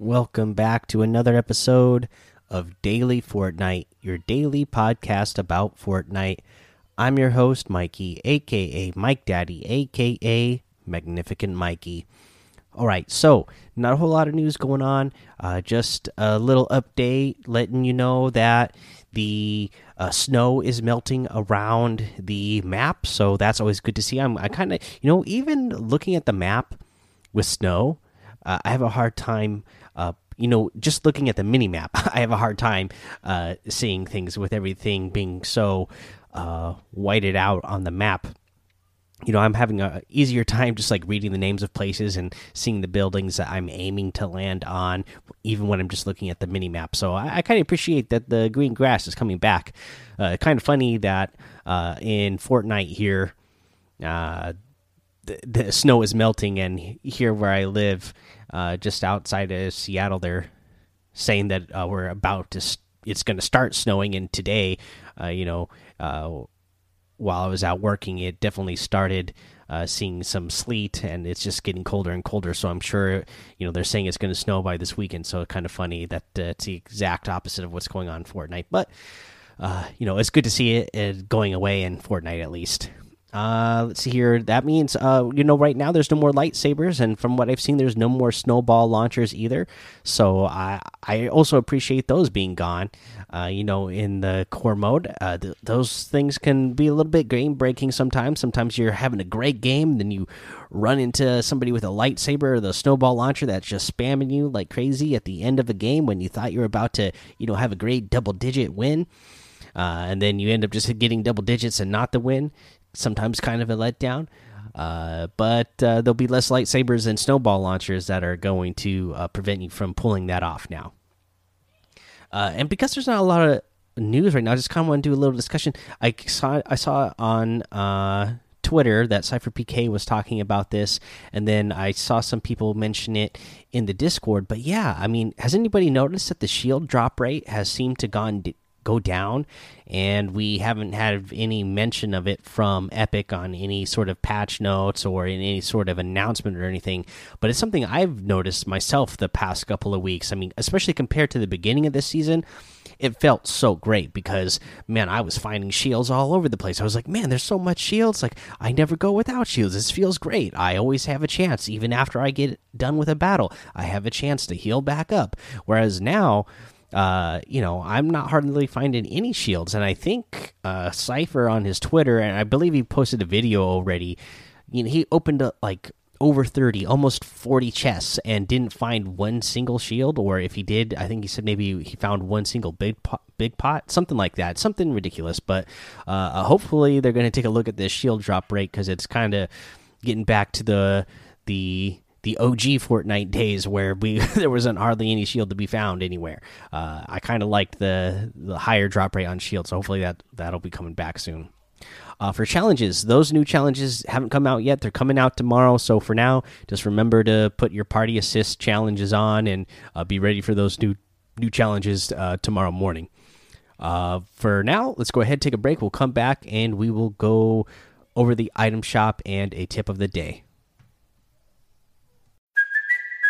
welcome back to another episode of Daily Fortnite, your daily podcast about Fortnite. I'm your host, Mikey, aka Mike Daddy, aka Magnificent Mikey. All right, so not a whole lot of news going on. Uh, just a little update letting you know that the uh, snow is melting around the map, so that's always good to see. I'm I kind of you know even looking at the map with snow, uh, I have a hard time. Uh, you know, just looking at the mini map, I have a hard time uh, seeing things with everything being so uh, whited out on the map you know i'm having a easier time just like reading the names of places and seeing the buildings that i'm aiming to land on even when i'm just looking at the mini map so i, I kind of appreciate that the green grass is coming back uh, kind of funny that uh, in fortnite here uh, the, the, snow is melting and here where i live uh, just outside of seattle they're saying that uh, we're about to it's going to start snowing and today uh, you know while I was out working, it definitely started uh, seeing some sleet, and it's just getting colder and colder. So I'm sure, you know, they're saying it's going to snow by this weekend. So kind of funny that uh, it's the exact opposite of what's going on in Fortnite. But uh, you know, it's good to see it, it going away in Fortnite at least. Uh, let's see here. That means, uh, you know, right now there's no more lightsabers, and from what I've seen, there's no more snowball launchers either. So I I also appreciate those being gone. Uh, you know, in the core mode, uh, th those things can be a little bit game breaking sometimes. Sometimes you're having a great game, then you run into somebody with a lightsaber or the snowball launcher that's just spamming you like crazy at the end of a game when you thought you were about to, you know, have a great double digit win. Uh, and then you end up just getting double digits and not the win sometimes kind of a letdown. Uh, but uh, there'll be less lightsabers and snowball launchers that are going to uh, prevent you from pulling that off now. Uh, and because there's not a lot of news right now, I just kind of want to do a little discussion. I saw I saw on Twitter that Sypher PK was talking about this, and then I saw some people mention it in the Discord. But yeah, I mean, has anybody noticed that the shield drop rate has seemed to gone go down and we haven't had any mention of it from epic on any sort of patch notes or in any sort of announcement or anything. But it's something i've noticed myself the past couple of weeks. I mean especially compared to the beginning of this season it felt so great because man i was finding shields all over the place. I was like man there's so much shields. Like i never go without shields. This feels great. I always have a chance. Even after i get done with a battle i have a chance to heal back up. Whereas now uh, you know, I'm not hardly finding any shields. And I think uh, Sypher on his Twitter, and I believe he posted a video already. You know, he opened up like over 30, almost 40 chests, and didn't find one single shield. Or if he did, I think he said maybe he found one single big pot, big pot, something like that, something ridiculous. But uh, uh hopefully, they're going to take a look at this shield drop rate because it's kind of getting back to the the the OG Fortnite days where we there wasn't hardly any shield to be found anywhere. Uh, I kind of liked the the higher drop rate on shield, so hopefully that that'll be coming back soon. Uh, for challenges, those new challenges haven't come out yet. They're coming out tomorrow. So for now, just remember to put your party assist challenges on and uh, be ready for those new new challenges uh, tomorrow morning. Uh, for now, let's go ahead take a break. We'll come back and we will go over the item shop and a tip of the day.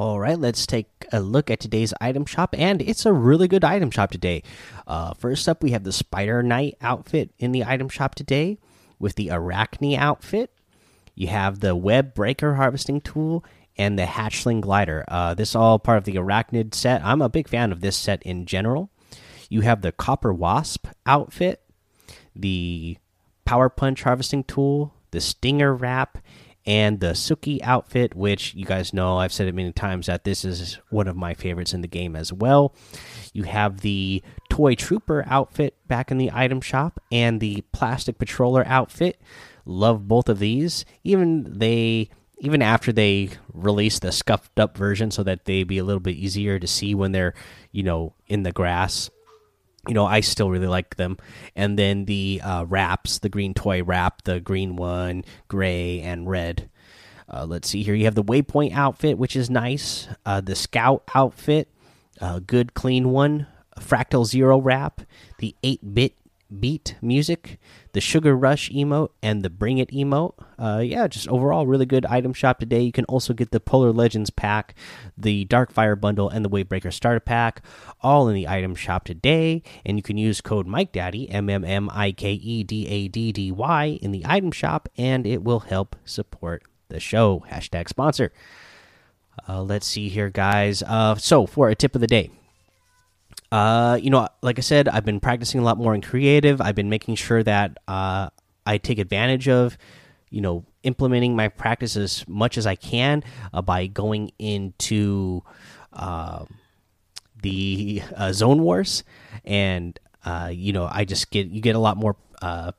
All right, let's take a look at today's item shop, and it's a really good item shop today. Uh, first up, we have the Spider Knight outfit in the item shop today with the Arachne outfit. You have the Web Breaker harvesting tool and the Hatchling glider. Uh, this all part of the Arachnid set. I'm a big fan of this set in general. You have the Copper Wasp outfit, the Power Punch harvesting tool, the Stinger wrap, and the Suki outfit, which you guys know I've said it many times that this is one of my favorites in the game as well. You have the Toy Trooper outfit back in the item shop and the Plastic Patroller outfit. Love both of these. Even they even after they release the scuffed up version so that they be a little bit easier to see when they're you know in the grass you know i still really like them. And then the uh, wraps the green toy wrap the green one gray and red. Uh, let's see here. You have the waypoint outfit which is nice. Uh, the scout outfit uh, good clean one fractal zero wrap the 8-bit beat music, the Sugar Rush emote, and the Bring It emote. Uh, yeah, just overall really good item shop today. You can also get the Polar Legends pack, the Darkfire bundle, and the Wavebreaker starter pack, all in the item shop today. And you can use code Mike Daddy M M M I K E D A D D Y in the item shop, and it will help support the show. Hashtag sponsor. Uh, let's see here, guys. Uh, so for a tip of the day. Uh, you know, like I said, I've been practicing a lot more in creative. I've been making sure that uh, I take advantage of, you know, implementing my practice as much as I can uh, by going into uh, the uh, zone wars, and uh, you know, I just get you get a lot more uh,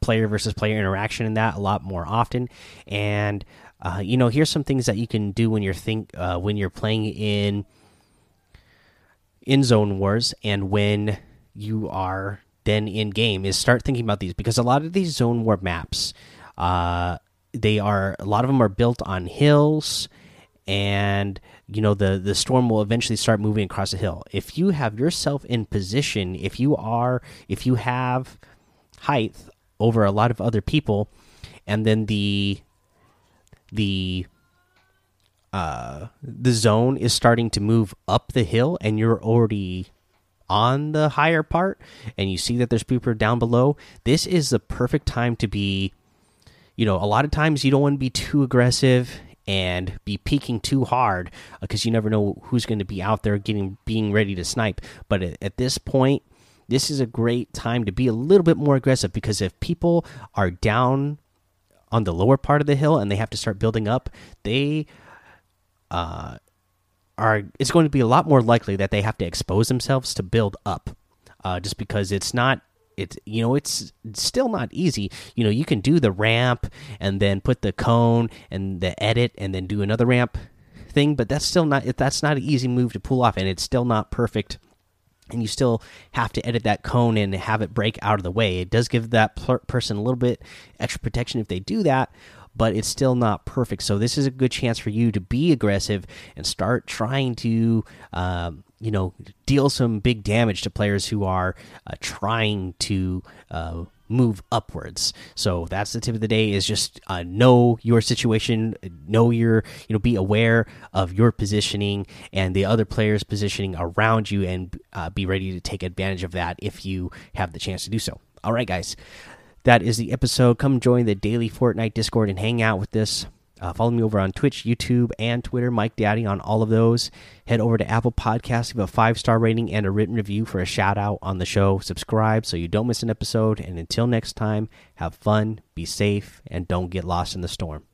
player versus player interaction in that a lot more often, and uh, you know, here's some things that you can do when you're think uh, when you're playing in in zone wars and when you are then in game is start thinking about these because a lot of these zone war maps uh they are a lot of them are built on hills and you know the the storm will eventually start moving across a hill. If you have yourself in position if you are if you have height over a lot of other people and then the the uh, the zone is starting to move up the hill and you're already on the higher part and you see that there's people down below this is the perfect time to be you know a lot of times you don't want to be too aggressive and be peeking too hard because uh, you never know who's going to be out there getting being ready to snipe. But at, at this point this is a great time to be a little bit more aggressive because if people are down on the lower part of the hill and they have to start building up they uh, are it's going to be a lot more likely that they have to expose themselves to build up, uh, just because it's not it's you know it's still not easy. You know you can do the ramp and then put the cone and the edit and then do another ramp thing but that's still not that's not an easy move to pull off and it's still not perfect. And you still have to edit that cone and have it break out of the way. It does give that person a little bit extra protection if they do that but it's still not perfect. So this is a good chance for you to be aggressive and start trying to, um, you know, deal some big damage to players who are uh, trying to. Uh, move upwards so that's the tip of the day is just uh, know your situation know your you know be aware of your positioning and the other players positioning around you and uh, be ready to take advantage of that if you have the chance to do so all right guys that is the episode. Come join the daily Fortnite Discord and hang out with us. Uh, follow me over on Twitch, YouTube, and Twitter, Mike Daddy on all of those. Head over to Apple Podcasts, give a five star rating and a written review for a shout out on the show. Subscribe so you don't miss an episode. And until next time, have fun, be safe, and don't get lost in the storm.